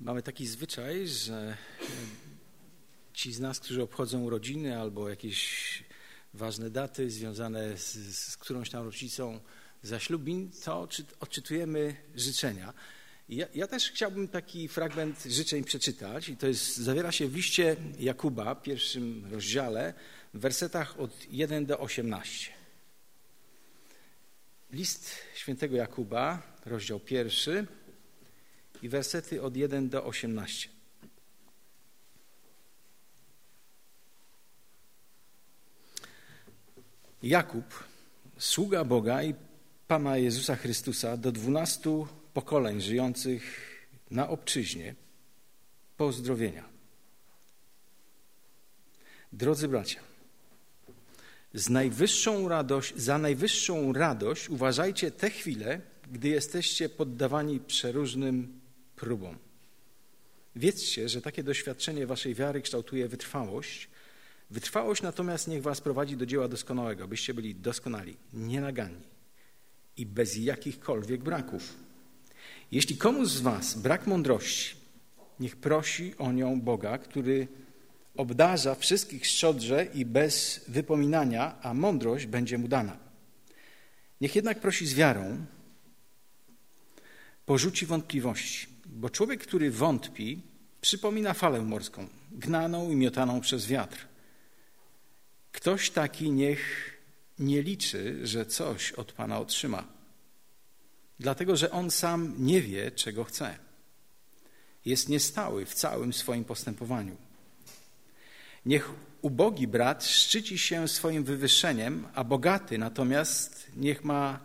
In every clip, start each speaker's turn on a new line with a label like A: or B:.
A: Mamy taki zwyczaj, że ci z nas, którzy obchodzą urodziny albo jakieś ważne daty związane z, z którąś tam rocznicą zaślubin, to odczytujemy życzenia. Ja, ja, też chciałbym taki fragment życzeń przeczytać i to jest, zawiera się w liście Jakuba, pierwszym rozdziale, w wersetach od 1 do 18. List świętego Jakuba, rozdział pierwszy i wersety od 1 do 18. Jakub, sługa Boga i Pana Jezusa Chrystusa do dwunastu pokoleń żyjących na obczyźnie, pozdrowienia. Drodzy bracia, z najwyższą radość, za najwyższą radość uważajcie te chwile, gdy jesteście poddawani przeróżnym próbom. Wiedzcie, że takie doświadczenie waszej wiary kształtuje wytrwałość. Wytrwałość natomiast niech was prowadzi do dzieła doskonałego, byście byli doskonali, nienaganni i bez jakichkolwiek braków. Jeśli komuś z was brak mądrości, niech prosi o nią Boga, który obdarza wszystkich szczodrze i bez wypominania, a mądrość będzie mu dana. Niech jednak prosi z wiarą, porzuci wątpliwości, bo człowiek, który wątpi, przypomina falę morską, gnaną i miotaną przez wiatr. Ktoś taki niech nie liczy, że coś od Pana otrzyma, dlatego że on sam nie wie, czego chce. Jest niestały w całym swoim postępowaniu. Niech ubogi brat szczyci się swoim wywyższeniem, a bogaty natomiast niech ma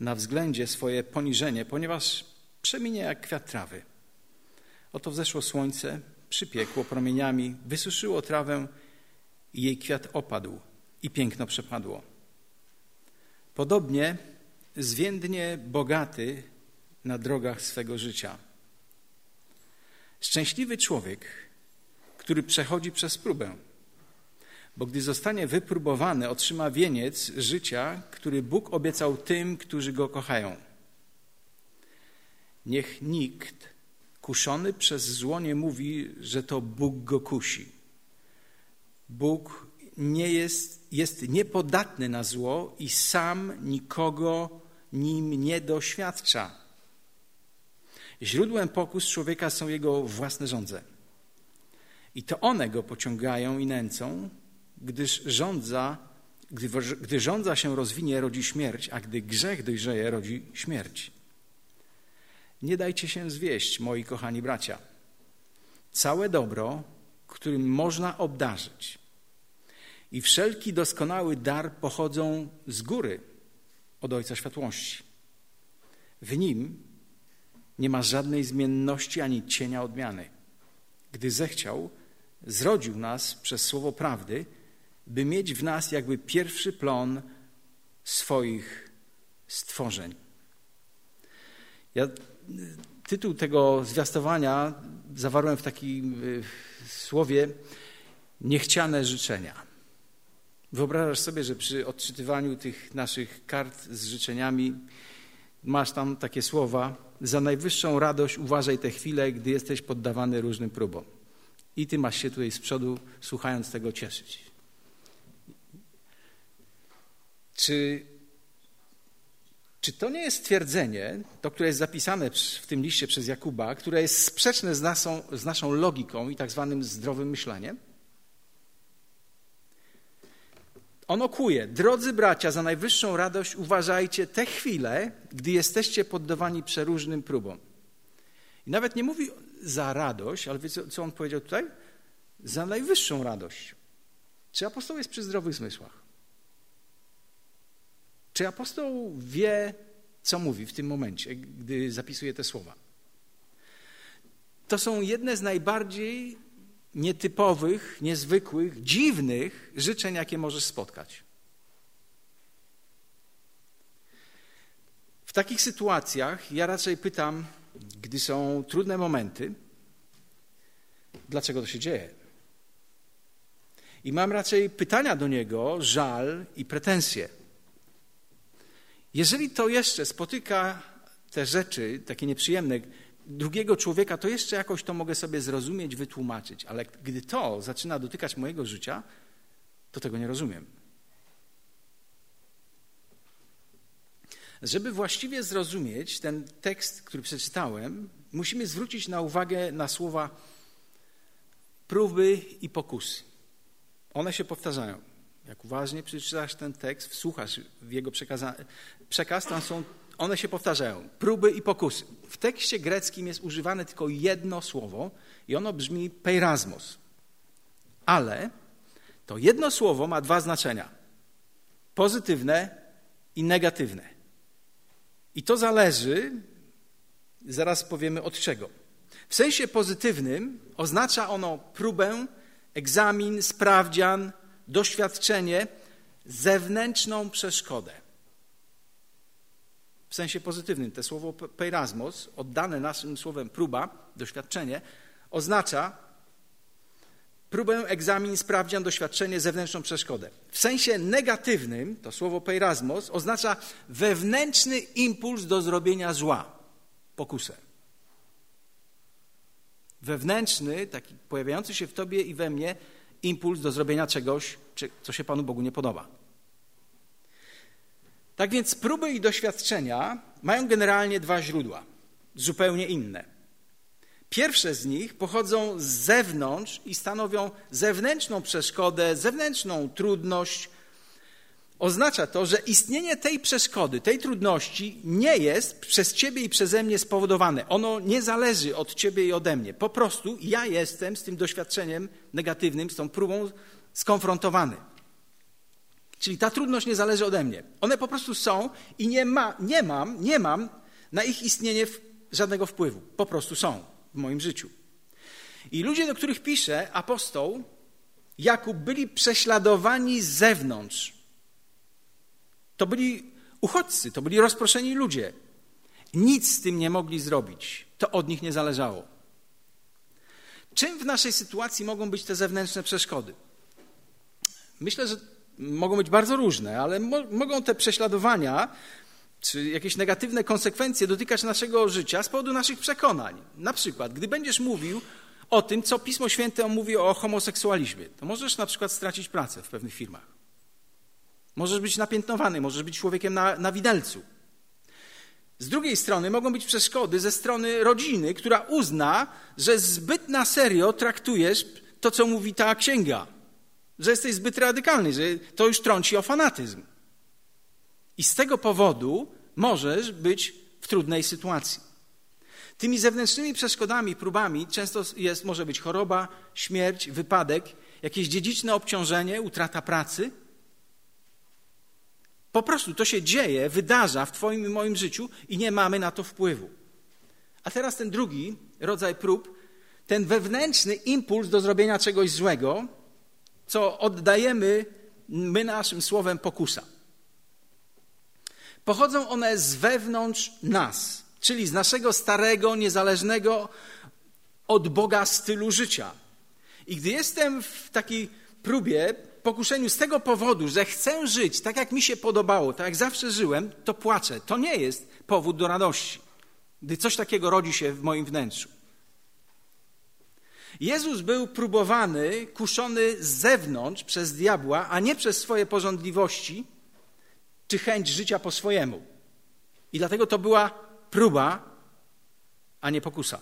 A: na względzie swoje poniżenie, ponieważ przeminie jak kwiat trawy. Oto wzeszło słońce, przypiekło promieniami, wysuszyło trawę i jej kwiat opadł i piękno przepadło. Podobnie zwiędnie bogaty na drogach swego życia. Szczęśliwy człowiek, który przechodzi przez próbę, bo gdy zostanie wypróbowany, otrzyma wieniec życia, który Bóg obiecał tym, którzy go kochają. Niech nikt kuszony przez zło nie mówi, że to Bóg go kusi. Bóg nie jest, jest niepodatny na zło i sam nikogo nim nie doświadcza. Źródłem pokus człowieka są jego własne żądze. I to one go pociągają i nęcą, gdyż rządza, gdy, gdy rządza się rozwinie, rodzi śmierć, a gdy grzech dojrzeje, rodzi śmierć. Nie dajcie się zwieść, moi kochani bracia. Całe dobro, którym można obdarzyć, i wszelki doskonały dar pochodzą z góry, od Ojca Światłości. W Nim nie ma żadnej zmienności ani cienia odmiany. Gdy zechciał, zrodził nas przez słowo prawdy, by mieć w nas jakby pierwszy plon swoich stworzeń. Ja tytuł tego zwiastowania zawarłem w takim y, słowie niechciane życzenia. Wyobrażasz sobie, że przy odczytywaniu tych naszych kart z życzeniami masz tam takie słowa: Za najwyższą radość uważaj te chwile, gdy jesteś poddawany różnym próbom. I ty masz się tutaj z przodu, słuchając tego, cieszyć. Czy, czy to nie jest stwierdzenie, to, które jest zapisane w tym liście przez Jakuba, które jest sprzeczne z naszą, z naszą logiką i tak zwanym zdrowym myśleniem? On okuje. Drodzy bracia, za najwyższą radość uważajcie te chwile, gdy jesteście poddawani przeróżnym próbom. I nawet nie mówi za radość, ale wiecie, co on powiedział tutaj? Za najwyższą radość. Czy apostoł jest przy zdrowych zmysłach? Czy apostoł wie, co mówi w tym momencie, gdy zapisuje te słowa? To są jedne z najbardziej nietypowych, niezwykłych, dziwnych życzeń, jakie możesz spotkać. W takich sytuacjach ja raczej pytam, gdy są trudne momenty, dlaczego to się dzieje? I mam raczej pytania do niego, żal i pretensje. Jeżeli to jeszcze spotyka te rzeczy, takie nieprzyjemne, drugiego człowieka, to jeszcze jakoś to mogę sobie zrozumieć, wytłumaczyć, ale gdy to zaczyna dotykać mojego życia, to tego nie rozumiem. Żeby właściwie zrozumieć ten tekst, który przeczytałem, musimy zwrócić na uwagę na słowa próby i pokusy. One się powtarzają. Jak uważnie przeczytasz ten tekst, wsłuchasz w jego przekaz, tam są, one się powtarzają. Próby i pokusy. W tekście greckim jest używane tylko jedno słowo i ono brzmi peirasmos. Ale to jedno słowo ma dwa znaczenia. Pozytywne i negatywne. I to zależy, zaraz powiemy od czego. W sensie pozytywnym oznacza ono próbę, egzamin, sprawdzian, doświadczenie, zewnętrzną przeszkodę. W sensie pozytywnym to słowo peirasmos, oddane naszym słowem próba, doświadczenie, oznacza próbę, egzamin, sprawdzian, doświadczenie, zewnętrzną przeszkodę. W sensie negatywnym to słowo peirasmos oznacza wewnętrzny impuls do zrobienia zła, pokusę. Wewnętrzny, taki pojawiający się w tobie i we mnie impuls do zrobienia czegoś, co się Panu Bogu nie podoba. Tak więc próby i doświadczenia mają generalnie dwa źródła, zupełnie inne. Pierwsze z nich pochodzą z zewnątrz i stanowią zewnętrzną przeszkodę, zewnętrzną trudność. Oznacza to, że istnienie tej przeszkody, tej trudności nie jest przez ciebie i przeze mnie spowodowane. Ono nie zależy od ciebie i ode mnie. Po prostu ja jestem z tym doświadczeniem negatywnym, z tą próbą skonfrontowany. Czyli ta trudność nie zależy ode mnie. One po prostu są i nie, ma, nie, mam, nie mam na ich istnienie żadnego wpływu. Po prostu są w moim życiu. I ludzie, do których pisze apostoł Jakub, byli prześladowani z zewnątrz. To byli uchodźcy, to byli rozproszeni ludzie. Nic z tym nie mogli zrobić. To od nich nie zależało. Czym w naszej sytuacji mogą być te zewnętrzne przeszkody? Myślę, że mogą być bardzo różne, ale mo mogą te prześladowania czy jakieś negatywne konsekwencje dotykać naszego życia z powodu naszych przekonań. Na przykład, gdy będziesz mówił o tym, co Pismo Święte mówi o homoseksualizmie, to możesz na przykład stracić pracę w pewnych firmach. Możesz być napiętnowany, możesz być człowiekiem na, na widelcu. Z drugiej strony mogą być przeszkody ze strony rodziny, która uzna, że zbyt na serio traktujesz to, co mówi ta księga że jesteś zbyt radykalny, że to już trąci o fanatyzm. I z tego powodu możesz być w trudnej sytuacji. Tymi zewnętrznymi przeszkodami, próbami często jest, może być choroba, śmierć, wypadek, jakieś dziedziczne obciążenie, utrata pracy. Po prostu to się dzieje, wydarza w Twoim i moim życiu i nie mamy na to wpływu. A teraz ten drugi rodzaj prób, ten wewnętrzny impuls do zrobienia czegoś złego, co oddajemy my naszym słowem pokusa. Pochodzą one z wewnątrz nas, czyli z naszego starego, niezależnego od Boga stylu życia. I gdy jestem w takiej próbie, pokuszeniu z tego powodu, że chcę żyć tak, jak mi się podobało, tak jak zawsze żyłem, to płaczę. To nie jest powód do radości, gdy coś takiego rodzi się w moim wnętrzu. Jezus był próbowany, kuszony z zewnątrz przez diabła, a nie przez swoje porządliwości czy chęć życia po swojemu. I dlatego to była próba, a nie pokusa.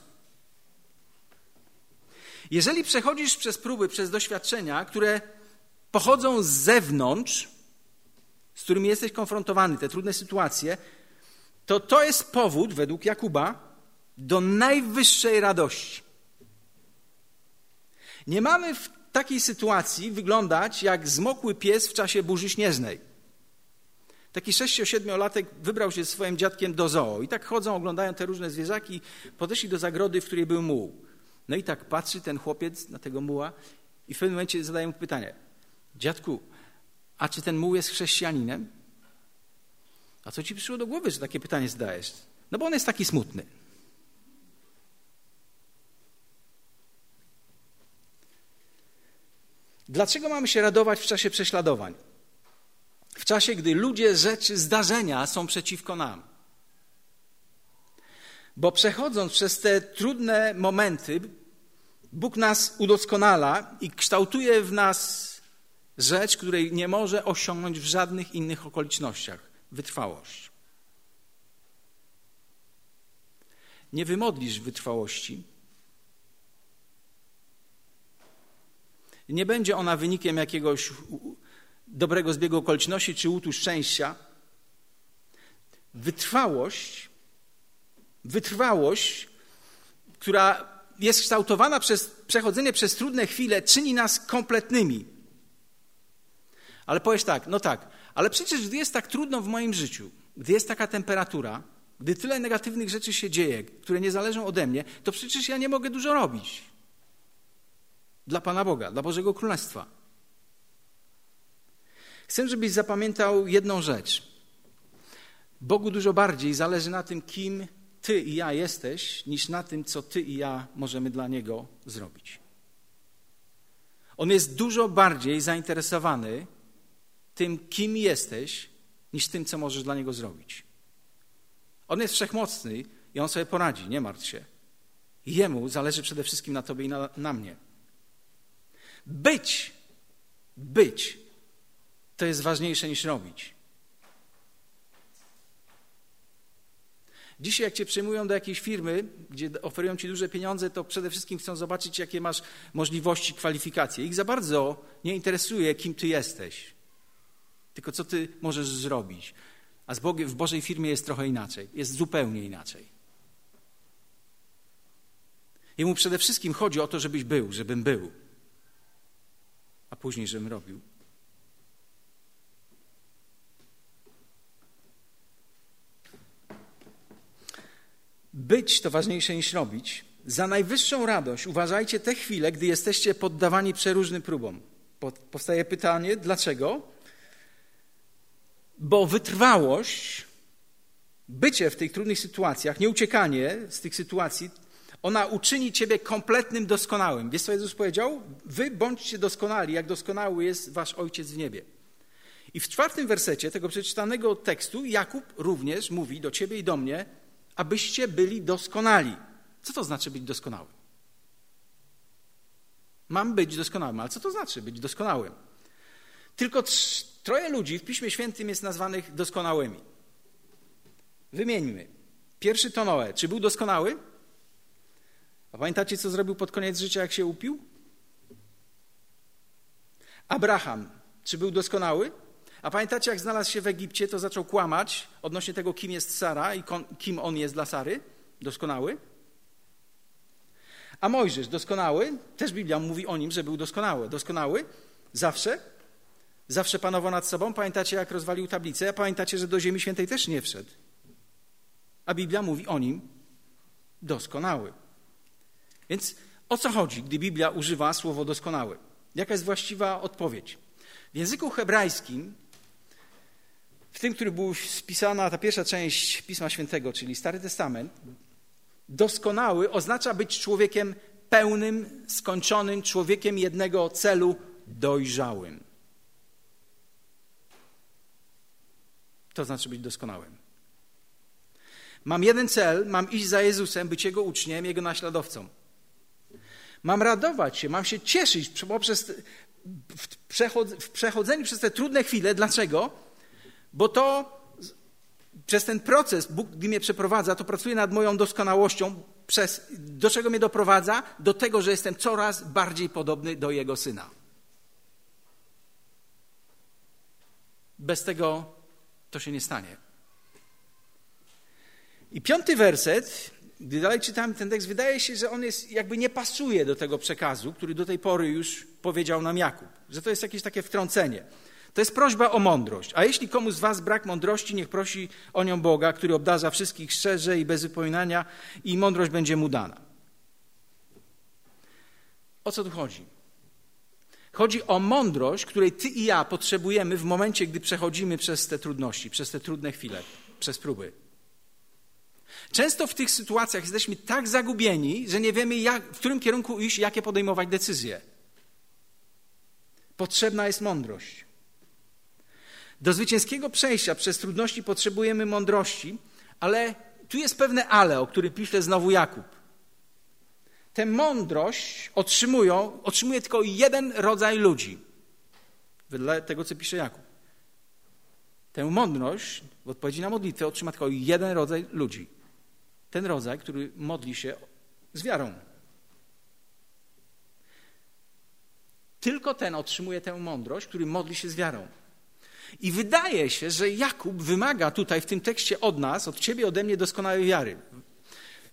A: Jeżeli przechodzisz przez próby, przez doświadczenia, które pochodzą z zewnątrz, z którymi jesteś konfrontowany, te trudne sytuacje, to to jest powód, według Jakuba, do najwyższej radości. Nie mamy w takiej sytuacji wyglądać jak zmokły pies w czasie burzy śnieżnej. Taki 6-7-latek wybrał się ze swoim dziadkiem do zoo i tak chodzą, oglądają te różne zwierzaki, podeszli do zagrody, w której był muł. No i tak patrzy ten chłopiec na tego muła i w pewnym momencie zadaje mu pytanie. Dziadku, a czy ten muł jest chrześcijaninem? A co ci przyszło do głowy, że takie pytanie zadajesz? No bo on jest taki smutny. Dlaczego mamy się radować w czasie prześladowań? W czasie, gdy ludzie, rzeczy, zdarzenia są przeciwko nam. Bo przechodząc przez te trudne momenty, Bóg nas udoskonala i kształtuje w nas rzecz, której nie może osiągnąć w żadnych innych okolicznościach wytrwałość. Nie wymodlisz wytrwałości. Nie będzie ona wynikiem jakiegoś dobrego zbiegu okoliczności czy łutu szczęścia. Wytrwałość, wytrwałość, która jest kształtowana przez przechodzenie przez trudne chwile, czyni nas kompletnymi. Ale powiesz tak, no tak, ale przecież gdy jest tak trudno w moim życiu, gdy jest taka temperatura, gdy tyle negatywnych rzeczy się dzieje, które nie zależą ode mnie, to przecież ja nie mogę dużo robić. Dla Pana Boga, dla Bożego Królestwa. Chcę, żebyś zapamiętał jedną rzecz. Bogu dużo bardziej zależy na tym, kim Ty i ja jesteś, niż na tym, co Ty i ja możemy dla Niego zrobić. On jest dużo bardziej zainteresowany tym, kim jesteś, niż tym, co możesz dla Niego zrobić. On jest wszechmocny i On sobie poradzi, nie martw się. Jemu zależy przede wszystkim na Tobie i na, na mnie. Być, być, to jest ważniejsze niż robić. Dzisiaj, jak cię przyjmują do jakiejś firmy, gdzie oferują ci duże pieniądze, to przede wszystkim chcą zobaczyć, jakie masz możliwości, kwalifikacje. Ich za bardzo nie interesuje, kim ty jesteś tylko co ty możesz zrobić. A z Bogiem, w Bożej firmie jest trochę inaczej, jest zupełnie inaczej. Jemu przede wszystkim chodzi o to, żebyś był, żebym był, a później, żebym robił. Być to ważniejsze niż robić. Za najwyższą radość uważajcie te chwile, gdy jesteście poddawani przeróżnym próbom. Powstaje pytanie, dlaczego? Bo wytrwałość, bycie w tych trudnych sytuacjach, nieuciekanie z tych sytuacji, ona uczyni ciebie kompletnym doskonałym. Wiesz, co Jezus powiedział? Wy bądźcie doskonali, jak doskonały jest wasz Ojciec w niebie. I w czwartym wersecie tego przeczytanego tekstu Jakub również mówi do ciebie i do mnie, abyście byli doskonali. Co to znaczy być doskonałym? Mam być doskonałym, ale co to znaczy być doskonałym? Tylko Troje ludzi w Piśmie Świętym jest nazwanych doskonałymi. Wymieńmy. Pierwszy to Noe. Czy był doskonały? A pamiętacie, co zrobił pod koniec życia, jak się upił? Abraham. Czy był doskonały? A pamiętacie, jak znalazł się w Egipcie, to zaczął kłamać odnośnie tego, kim jest Sara i kim on jest dla Sary? Doskonały? A Mojżesz, doskonały? Też Biblia mówi o nim, że był doskonały. Doskonały? Zawsze? Zawsze panował nad sobą. Pamiętacie, jak rozwalił tablicę? Pamiętacie, że do Ziemi Świętej też nie wszedł. A Biblia mówi o nim doskonały. Więc o co chodzi, gdy Biblia używa słowo doskonały? Jaka jest właściwa odpowiedź? W języku hebrajskim, w tym, który był spisana ta pierwsza część Pisma Świętego, czyli Stary Testament, doskonały oznacza być człowiekiem pełnym, skończonym, człowiekiem jednego celu, dojrzałym. To znaczy być doskonałym. Mam jeden cel, mam iść za Jezusem, być Jego uczniem, Jego naśladowcą. Mam radować się, mam się cieszyć poprzez, w przechodzeniu przez te trudne chwile. Dlaczego? Bo to przez ten proces, Bóg, gdy mnie przeprowadza, to pracuje nad moją doskonałością. Przez, do czego mnie doprowadza? Do tego, że jestem coraz bardziej podobny do Jego Syna. Bez tego to się nie stanie. I piąty werset, gdy dalej czytamy ten tekst, wydaje się, że on jest, jakby nie pasuje do tego przekazu, który do tej pory już powiedział nam Jakub, że to jest jakieś takie wtrącenie. To jest prośba o mądrość. A jeśli komuś z was brak mądrości, niech prosi o nią Boga, który obdarza wszystkich szczerze i bez wypominania i mądrość będzie mu dana. O co tu chodzi? Chodzi o mądrość, której ty i ja potrzebujemy w momencie, gdy przechodzimy przez te trudności, przez te trudne chwile, przez próby. Często w tych sytuacjach jesteśmy tak zagubieni, że nie wiemy, jak, w którym kierunku iść, jakie podejmować decyzje. Potrzebna jest mądrość. Do zwycięskiego przejścia przez trudności potrzebujemy mądrości, ale tu jest pewne ale, o którym pisze znowu Jakub. Tę mądrość otrzymują, otrzymuje tylko jeden rodzaj ludzi. Wedle tego, co pisze Jakub. Tę mądrość w odpowiedzi na modlitwę otrzyma tylko jeden rodzaj ludzi. Ten rodzaj, który modli się z wiarą. Tylko ten otrzymuje tę mądrość, który modli się z wiarą. I wydaje się, że Jakub wymaga tutaj w tym tekście od nas, od ciebie, ode mnie doskonałej wiary.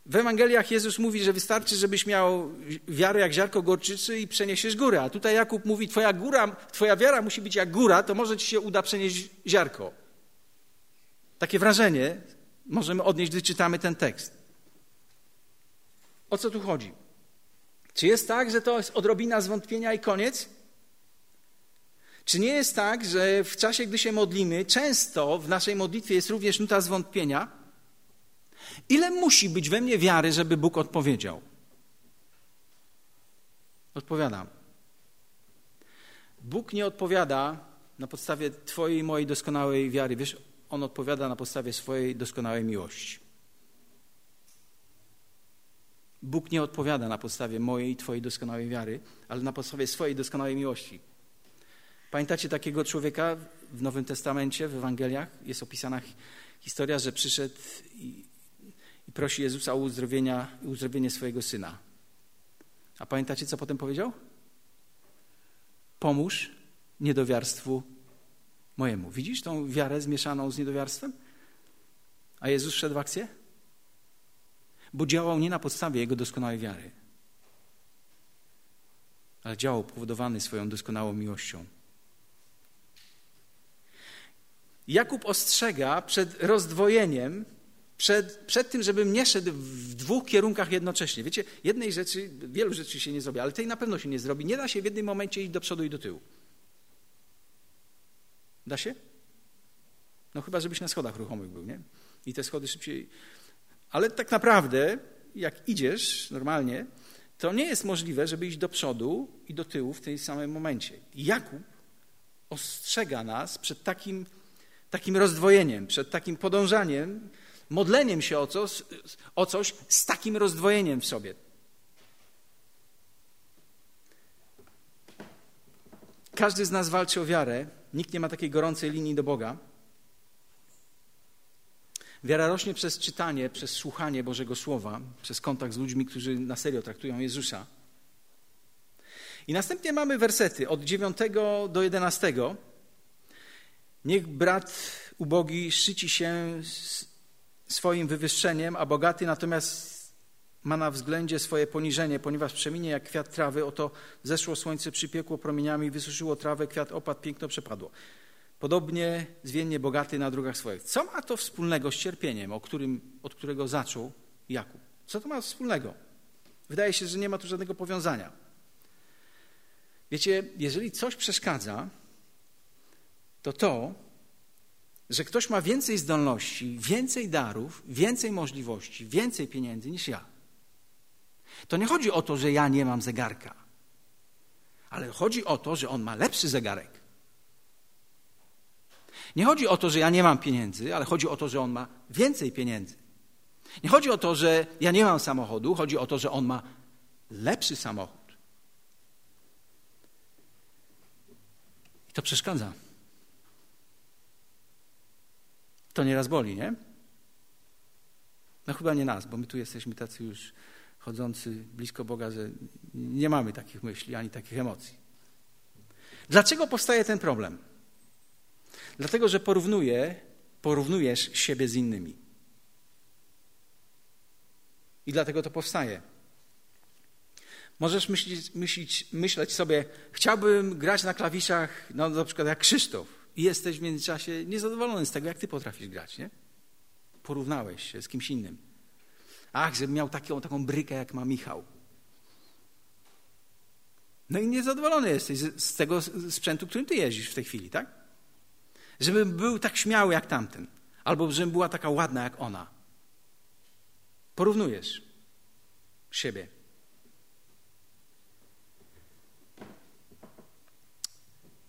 A: W Ewangeliach Jezus mówi, że wystarczy, żebyś miał wiarę jak ziarko gorczycy i przeniesiesz górę. A tutaj Jakub mówi, twoja, góra, twoja wiara musi być jak góra, to może ci się uda przenieść ziarko. Takie wrażenie możemy odnieść, gdy czytamy ten tekst. O co tu chodzi? Czy jest tak, że to jest odrobina zwątpienia i koniec? Czy nie jest tak, że w czasie, gdy się modlimy, często w naszej modlitwie jest również nuta zwątpienia? Ile musi być we mnie wiary, żeby Bóg odpowiedział? Odpowiadam. Bóg nie odpowiada na podstawie Twojej i mojej doskonałej wiary. Wiesz, On odpowiada na podstawie swojej doskonałej miłości. Bóg nie odpowiada na podstawie mojej i Twojej doskonałej wiary, ale na podstawie swojej doskonałej miłości. Pamiętacie takiego człowieka w Nowym Testamencie, w Ewangeliach? Jest opisana historia, że przyszedł prosi Jezusa o uzdrowienia, uzdrowienie swojego syna. A pamiętacie, co potem powiedział? Pomóż niedowiarstwu mojemu. Widzisz tą wiarę zmieszaną z niedowiarstwem? A Jezus wszedł w akcję? Bo działał nie na podstawie jego doskonałej wiary, ale działał powodowany swoją doskonałą miłością. Jakub ostrzega przed rozdwojeniem, przed, przed tym, żebym nie szedł w dwóch kierunkach jednocześnie. Wiecie, jednej rzeczy, wielu rzeczy się nie zrobi, ale tej na pewno się nie zrobi. Nie da się w jednym momencie iść do przodu i do tyłu. Da się? No chyba, żebyś na schodach ruchomych był, nie? I te schody szybciej... Ale tak naprawdę, jak idziesz normalnie, to nie jest możliwe, żeby iść do przodu i do tyłu w tym samym momencie. Jakub ostrzega nas przed takim takim rozdwojeniem, przed takim podążaniem, modleniem się o coś, o coś z takim rozdwojeniem w sobie. Każdy z nas walczy o wiarę. Nikt nie ma takiej gorącej linii do Boga. Wiara rośnie przez czytanie, przez słuchanie Bożego Słowa, przez kontakt z ludźmi, którzy na serio traktują Jezusa. I następnie mamy wersety od 9 do 11 Niech brat ubogi szczyci się swoim wywyższeniem, a bogaty natomiast ma na względzie swoje poniżenie, ponieważ przeminie jak kwiat trawy, oto zeszło słońce, przypiekło promieniami, wysuszyło trawę, kwiat opadł, piękno przepadło. Podobnie zwiennie bogaty na drogach swoich. Co ma to wspólnego z cierpieniem, o którym, od którego zaczął Jakub? Co to ma wspólnego? Wydaje się, że nie ma tu żadnego powiązania. Wiecie, jeżeli coś przeszkadza, to to, że ktoś ma więcej zdolności, więcej darów, więcej możliwości, więcej pieniędzy niż ja. To nie chodzi o to, że ja nie mam zegarka, ale chodzi o to, że on ma lepszy zegarek. Nie chodzi o to, że ja nie mam pieniędzy, ale chodzi o to, że on ma więcej pieniędzy. Nie chodzi o to, że ja nie mam samochodu, chodzi o to, że on ma lepszy samochód. I to przeszkadza. To nieraz boli, nie? No chyba nie nas, bo my tu jesteśmy tacy już chodzący blisko Boga, że nie mamy takich myśli ani takich emocji. Dlaczego powstaje ten problem? Dlatego, że porównuje, porównujesz siebie z innymi. I dlatego to powstaje. Możesz myśleć, myśleć, myśleć sobie, chciałbym grać na klawiszach, no na przykład jak Krzysztof i jesteś w międzyczasie niezadowolony z tego, jak ty potrafisz grać, nie? Porównałeś się z kimś innym. Ach, żebym miał taką, taką brykę, jak ma Michał. No i niezadowolony jesteś z, tego sprzętu, którym ty jeździsz w tej chwili, tak? Żebym był tak śmiały jak tamten. Albo żebym była taka ładna jak ona. Porównujesz siebie.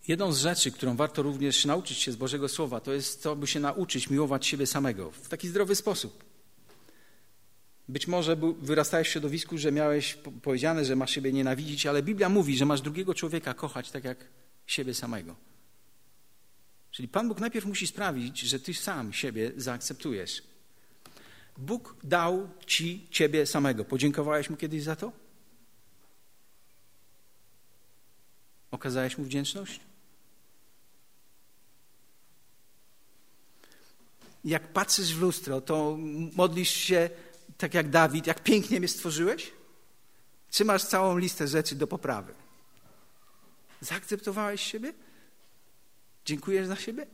A: Jedną z rzeczy, którą warto również nauczyć się z Bożego Słowa, to jest to, by się nauczyć miłować siebie samego w taki zdrowy sposób. Być może wyrastałeś w środowisku, że miałeś powiedziane, że masz siebie nienawidzić, ale Biblia mówi, że masz drugiego człowieka kochać tak jak siebie samego. Czyli Pan Bóg najpierw musi sprawić, że ty sam siebie zaakceptujesz. Bóg dał ci ciebie samego. Podziękowałeś mu kiedyś za to? Okazałeś mu wdzięczność? Jak patrzysz w lustro, to modlisz się tak jak Dawid, jak pięknie mnie stworzyłeś? Czy masz całą listę rzeczy do poprawy? Zaakceptowałeś siebie? Dziękujesz za siebie?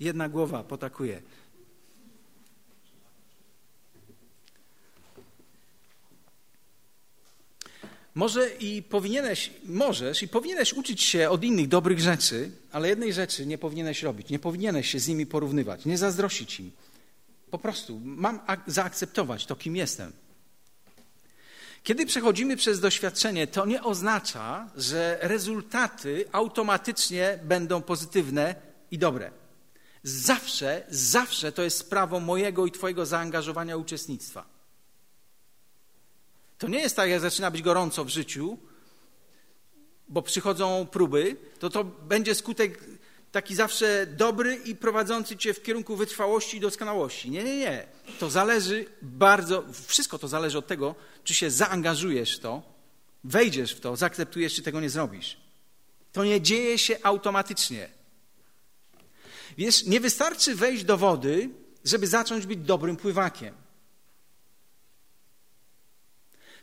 A: Jedna głowa potakuje. Może i powinieneś, możesz i powinieneś uczyć się od innych dobrych rzeczy, ale jednej rzeczy nie powinieneś robić. Nie powinieneś się z nimi porównywać, nie zazdrościć im. Po prostu mam zaakceptować to, kim jestem. Kiedy przechodzimy przez doświadczenie, to nie oznacza, że rezultaty automatycznie będą pozytywne i dobre. Zawsze, zawsze to jest sprawą mojego i Twojego zaangażowania uczestnictwa. To nie jest tak, jak zaczyna być gorąco w życiu, bo przychodzą próby, to to będzie skutek taki zawsze dobry i prowadzący cię w kierunku wytrwałości i doskonałości. Nie, nie, nie. To zależy bardzo, wszystko to zależy od tego, czy się zaangażujesz w to, wejdziesz w to, zaakceptujesz, czy tego nie zrobisz. To nie dzieje się automatycznie. Wiesz, nie wystarczy wejść do wody, żeby zacząć być dobrym pływakiem.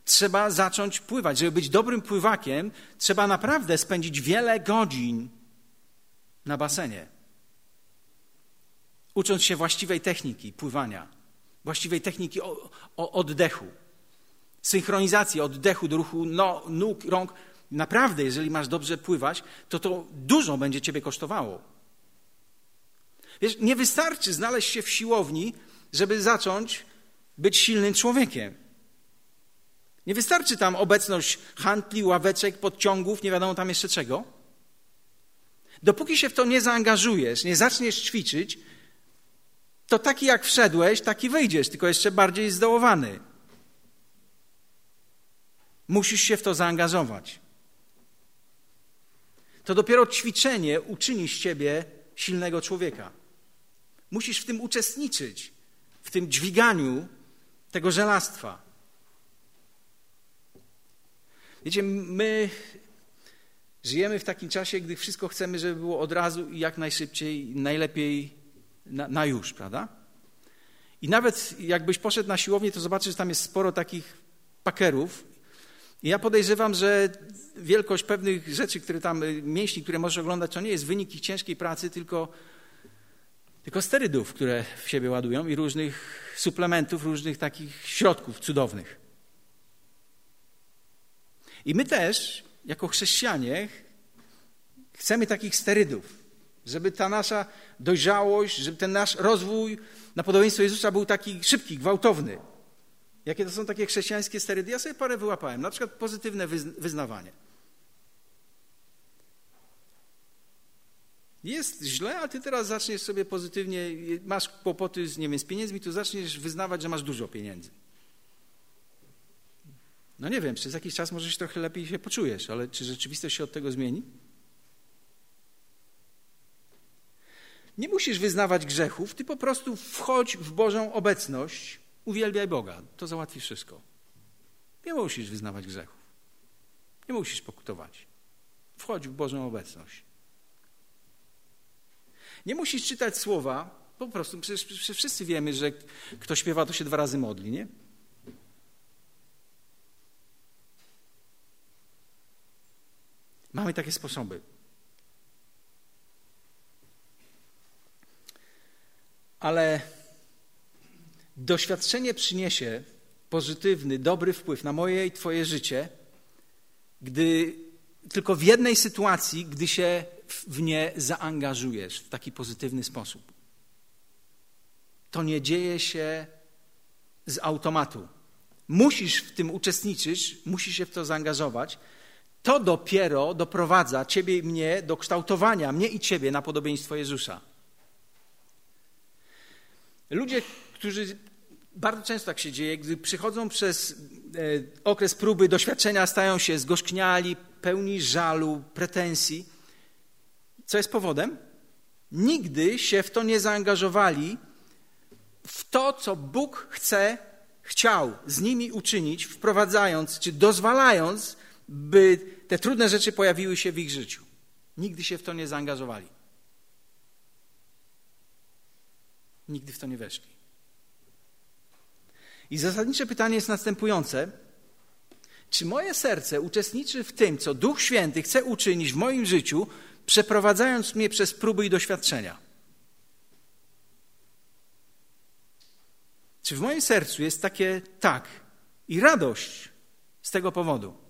A: Trzeba zacząć pływać. Żeby być dobrym pływakiem, trzeba naprawdę spędzić wiele godzin na basenie. Ucząc się właściwej techniki pływania, właściwej techniki o, o oddechu, synchronizacji oddechu do ruchu no, nóg, rąk. Naprawdę, jeżeli masz dobrze pływać, to to dużo będzie ciebie kosztowało. Wiesz, nie wystarczy znaleźć się w siłowni, żeby zacząć być silnym człowiekiem. Nie wystarczy tam obecność handli, ławeczek, podciągów, nie wiadomo tam jeszcze czego. Dopóki się w to nie zaangażujesz, nie zaczniesz ćwiczyć, to taki jak wszedłeś, taki wyjdziesz, tylko jeszcze bardziej zdołowany. Musisz się w to zaangażować. To dopiero ćwiczenie uczyni z ciebie silnego człowieka. Musisz w tym uczestniczyć, w tym dźwiganiu tego żelastwa. Wiecie, my Żyjemy w takim czasie, gdy wszystko chcemy, żeby było od razu i jak najszybciej, najlepiej na, na już, prawda? I nawet jakbyś poszedł na siłownię, to zobaczysz, że tam jest sporo takich pakerów. I ja podejrzewam, że wielkość pewnych rzeczy, które tam, y, mięśni, które możesz oglądać, to nie jest wynik ich ciężkiej pracy, tylko, tylko sterydów, które w siebie ładują i różnych suplementów, różnych takich środków cudownych. I my też jako chrześcijanie chcemy takich sterydów, żeby ta nasza dojrzałość, żeby ten nasz rozwój na podobieństwo Jezusa był taki szybki, gwałtowny. Jakie to są takie chrześcijańskie sterydy? Ja sobie parę wyłapałem. Na przykład pozytywne wyznawanie. Jest źle, a ty teraz zaczniesz sobie pozytywnie, masz kłopoty z, nie wiem, z pieniędzmi, to zaczniesz wyznawać, że masz dużo pieniędzy. No nie wiem, przez jakiś czas może się trochę lepiej się poczujesz, ale czy rzeczywistość się od tego zmieni? Nie musisz wyznawać grzechów, ty po prostu wchodź w Bożą obecność, uwielbiaj Boga, to załatwi wszystko. Nie musisz wyznawać grzechów. Nie musisz pokutować. Wchodź w Bożą obecność. Nie musisz czytać słowa, po prostu, przecież, wszyscy wiemy, że kto śpiewa, to się dwa razy modli, nie? Mamy takie sposoby. Ale doświadczenie przyniesie pozytywny, dobry wpływ na moje i Twoje życie, gdy tylko w jednej sytuacji, gdy się w nie zaangażujesz w taki pozytywny sposób. To nie dzieje się z automatu. Musisz w tym uczestniczyć, musisz się w to zaangażować, to dopiero doprowadza Ciebie i mnie do kształtowania, mnie i Ciebie na podobieństwo Jezusa. Ludzie, którzy bardzo często tak się dzieje, gdy przychodzą przez e, okres próby, doświadczenia, stają się zgorzkniali, pełni żalu, pretensji. Co jest powodem? Nigdy się w to nie zaangażowali, w to, co Bóg chce, chciał z nimi uczynić, wprowadzając czy dozwalając, by te trudne rzeczy pojawiły się w ich życiu. Nigdy się w to nie zaangażowali. Nigdy w to nie weszli. I zasadnicze pytanie jest następujące. Czy moje serce uczestniczy w tym, co Duch Święty chce uczynić w moim życiu, przeprowadzając mnie przez próby i doświadczenia? Czy w moim sercu jest takie tak i radość z tego powodu?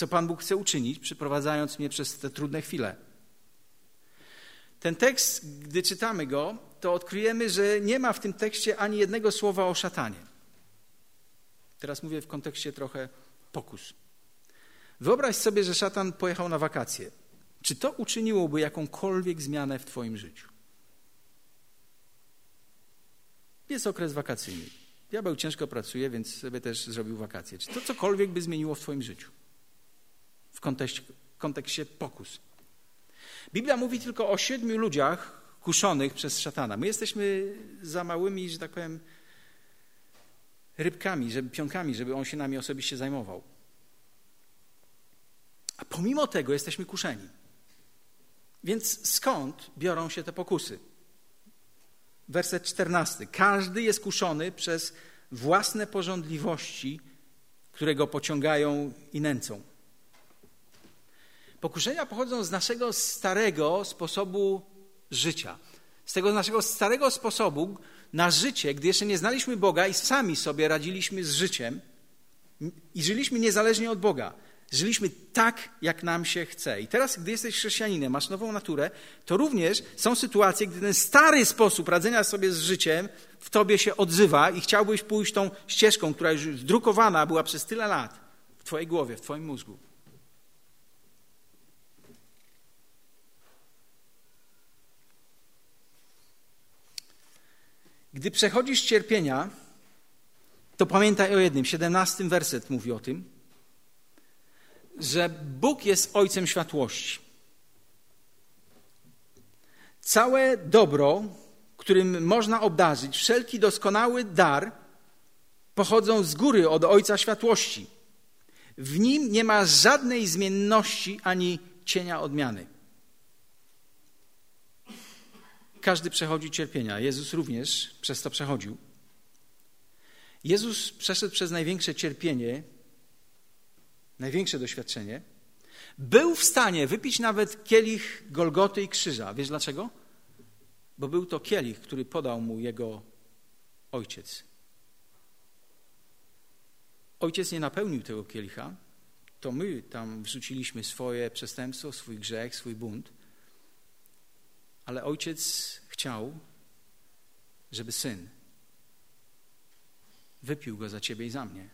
A: Co Pan Bóg chce uczynić, przeprowadzając mnie przez te trudne chwile? Ten tekst, gdy czytamy go, to odkryjemy, że nie ma w tym tekście ani jednego słowa o szatanie. Teraz mówię w kontekście trochę pokus. Wyobraź sobie, że szatan pojechał na wakacje. Czy to uczyniłoby jakąkolwiek zmianę w Twoim życiu? Jest okres wakacyjny. Diabeł ciężko pracuje, więc sobie też zrobił wakacje. Czy to cokolwiek by zmieniło w Twoim życiu? W kontekście, kontekście pokus. Biblia mówi tylko o siedmiu ludziach kuszonych przez szatana. My jesteśmy za małymi, że tak powiem, rybkami, żeby, pionkami, żeby on się nami osobiście zajmował. A pomimo tego jesteśmy kuszeni. Więc skąd biorą się te pokusy? Werset 14. Każdy jest kuszony przez własne porządliwości, które go pociągają i nęcą. Pokuszenia pochodzą z naszego starego sposobu życia. Z tego naszego starego sposobu na życie, gdy jeszcze nie znaliśmy Boga i sami sobie radziliśmy z życiem i żyliśmy niezależnie od Boga. Żyliśmy tak, jak nam się chce. I teraz, gdy jesteś chrześcijaninem, masz nową naturę, to również są sytuacje, gdy ten stary sposób radzenia sobie z życiem w tobie się odzywa i chciałbyś pójść tą ścieżką, która już wdrukowana była przez tyle lat w twojej głowie, w twoim mózgu. Gdy przechodzisz cierpienia, to pamiętaj o jednym. 17 werset mówi o tym, że Bóg jest Ojcem światłości. Całe dobro, którym można obdarzyć, wszelki doskonały dar, pochodzą z góry od Ojca światłości. W nim nie ma żadnej zmienności ani cienia odmiany. Każdy przechodzi cierpienia. Jezus również przez to przechodził. Jezus przeszedł przez największe cierpienie, największe doświadczenie. Był w stanie wypić nawet kielich Golgoty i krzyża. Wiesz dlaczego? Bo był to kielich, który podał mu jego ojciec. Ojciec nie napełnił tego kielicha, to my tam wrzuciliśmy swoje przestępstwo, swój grzech, swój bunt ale ojciec chciał, żeby syn wypił go za ciebie i za mnie.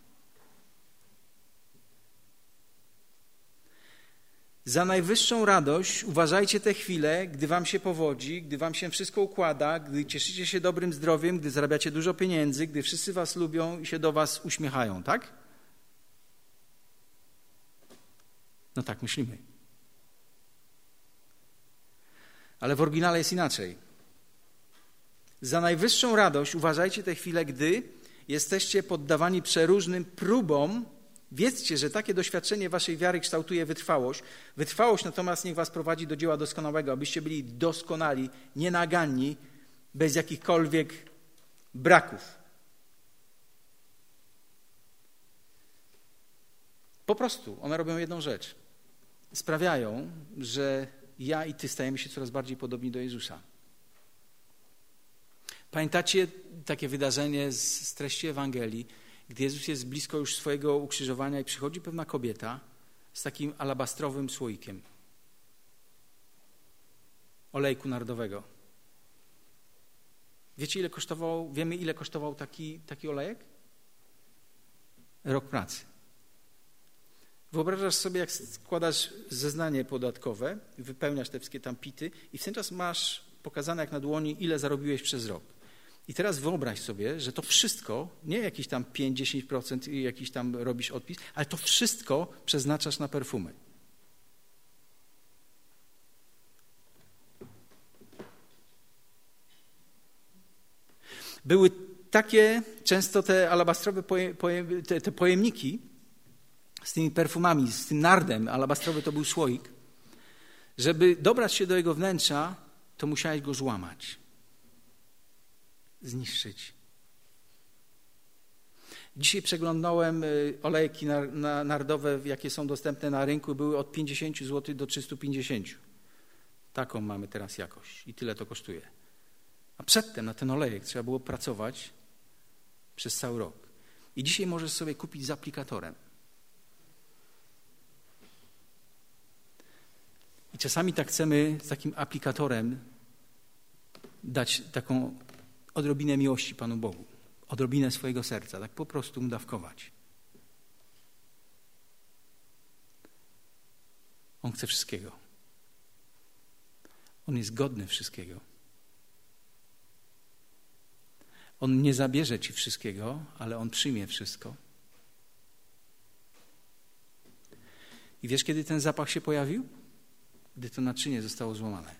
A: Za najwyższą radość uważajcie te chwile, gdy wam się powodzi, gdy wam się wszystko układa, gdy cieszycie się dobrym zdrowiem, gdy zarabiacie dużo pieniędzy, gdy wszyscy was lubią i się do was uśmiechają, tak? No tak myślimy. Ale w oryginale jest inaczej. Za najwyższą radość uważajcie te chwile, gdy jesteście poddawani przeróżnym próbom. Wiedzcie, że takie doświadczenie waszej wiary kształtuje wytrwałość. Wytrwałość natomiast niech was prowadzi do dzieła doskonałego, abyście byli doskonali, nienaganni, bez jakichkolwiek braków. Po prostu one robią jedną rzecz. Sprawiają, że ja i ty stajemy się coraz bardziej podobni do Jezusa. Pamiętacie takie wydarzenie z, z treści Ewangelii, gdy Jezus jest blisko już swojego ukrzyżowania i przychodzi pewna kobieta z takim alabastrowym słoikiem olejku narodowego. Wiecie, ile kosztował, wiemy, ile kosztował taki, taki olejek? Rok pracy. Wyobrażasz sobie, jak składasz zeznanie podatkowe, wypełniasz te wszystkie tam pity i w ten czas masz pokazane jak na dłoni, ile zarobiłeś przez rok. I teraz wyobraź sobie, że to wszystko, nie jakieś tam 5-10% i jakiś tam robisz odpis, ale to wszystko przeznaczasz na perfumy. Były takie często te alabastrowe poje, poje, te, te pojemniki z tymi perfumami, z tym nardem, alabastrowy to był słoik, żeby dobrać się do jego wnętrza, to musiałeś go złamać, zniszczyć. Dzisiaj przeglądałem y, olejki nardowe, jakie są dostępne na rynku, były od 50 zł do 350. Taką mamy teraz jakość i tyle to kosztuje. A przedtem na ten olejek trzeba było pracować przez cały rok. I dzisiaj możesz sobie kupić z aplikatorem. I czasami tak chcemy z takim aplikatorem dać taką odrobinę miłości Panu Bogu, odrobinę swojego serca, tak po prostu mu dawkować. On chce wszystkiego. On jest godny wszystkiego. On nie zabierze ci wszystkiego, ale on przyjmie wszystko. I wiesz, kiedy ten zapach się pojawił? Gdy to naczynie zostało złamane.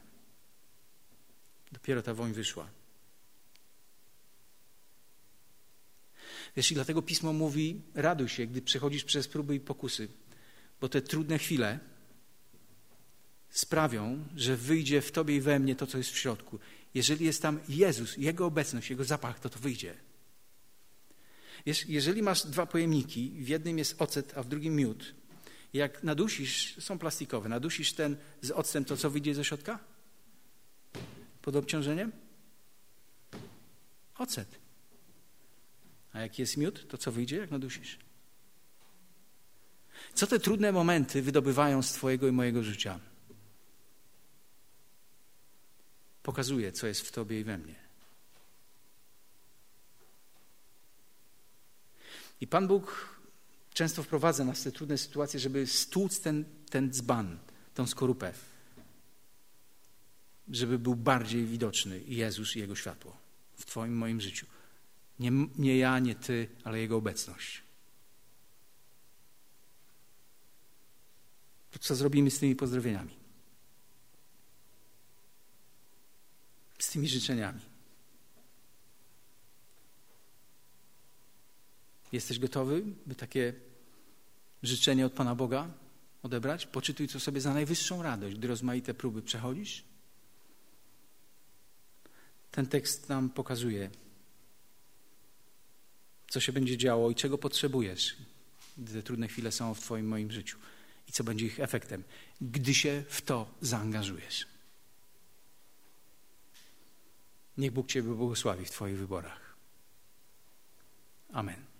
A: Dopiero ta woń wyszła. Wiesz, i dlatego pismo mówi: raduj się, gdy przechodzisz przez próby i pokusy, bo te trudne chwile sprawią, że wyjdzie w tobie i we mnie to, co jest w środku. Jeżeli jest tam Jezus, Jego obecność, Jego zapach, to to wyjdzie. Wiesz, jeżeli masz dwa pojemniki, w jednym jest ocet, a w drugim miód, jak nadusisz, są plastikowe, nadusisz ten z octem, to co wyjdzie ze środka? Pod obciążeniem? Ocet. A jak jest miód, to co wyjdzie, jak nadusisz? Co te trudne momenty wydobywają z Twojego i mojego życia? Pokazuje, co jest w Tobie i we mnie. I Pan Bóg często wprowadza nas w te trudne sytuacje, żeby stłuc ten, ten dzban, tą skorupę, żeby był bardziej widoczny Jezus i Jego światło w Twoim moim życiu. Nie, nie ja, nie Ty, ale Jego obecność. To co zrobimy z tymi pozdrowieniami? Z tymi życzeniami. Jesteś gotowy, by takie życzenie od Pana Boga odebrać? Poczytuj to sobie za najwyższą radość, gdy rozmaite próby przechodzisz. Ten tekst nam pokazuje, co się będzie działo i czego potrzebujesz, gdy te trudne chwile są w Twoim, moim życiu i co będzie ich efektem, gdy się w to zaangażujesz. Niech Bóg Ciebie błogosławi w Twoich wyborach. Amen.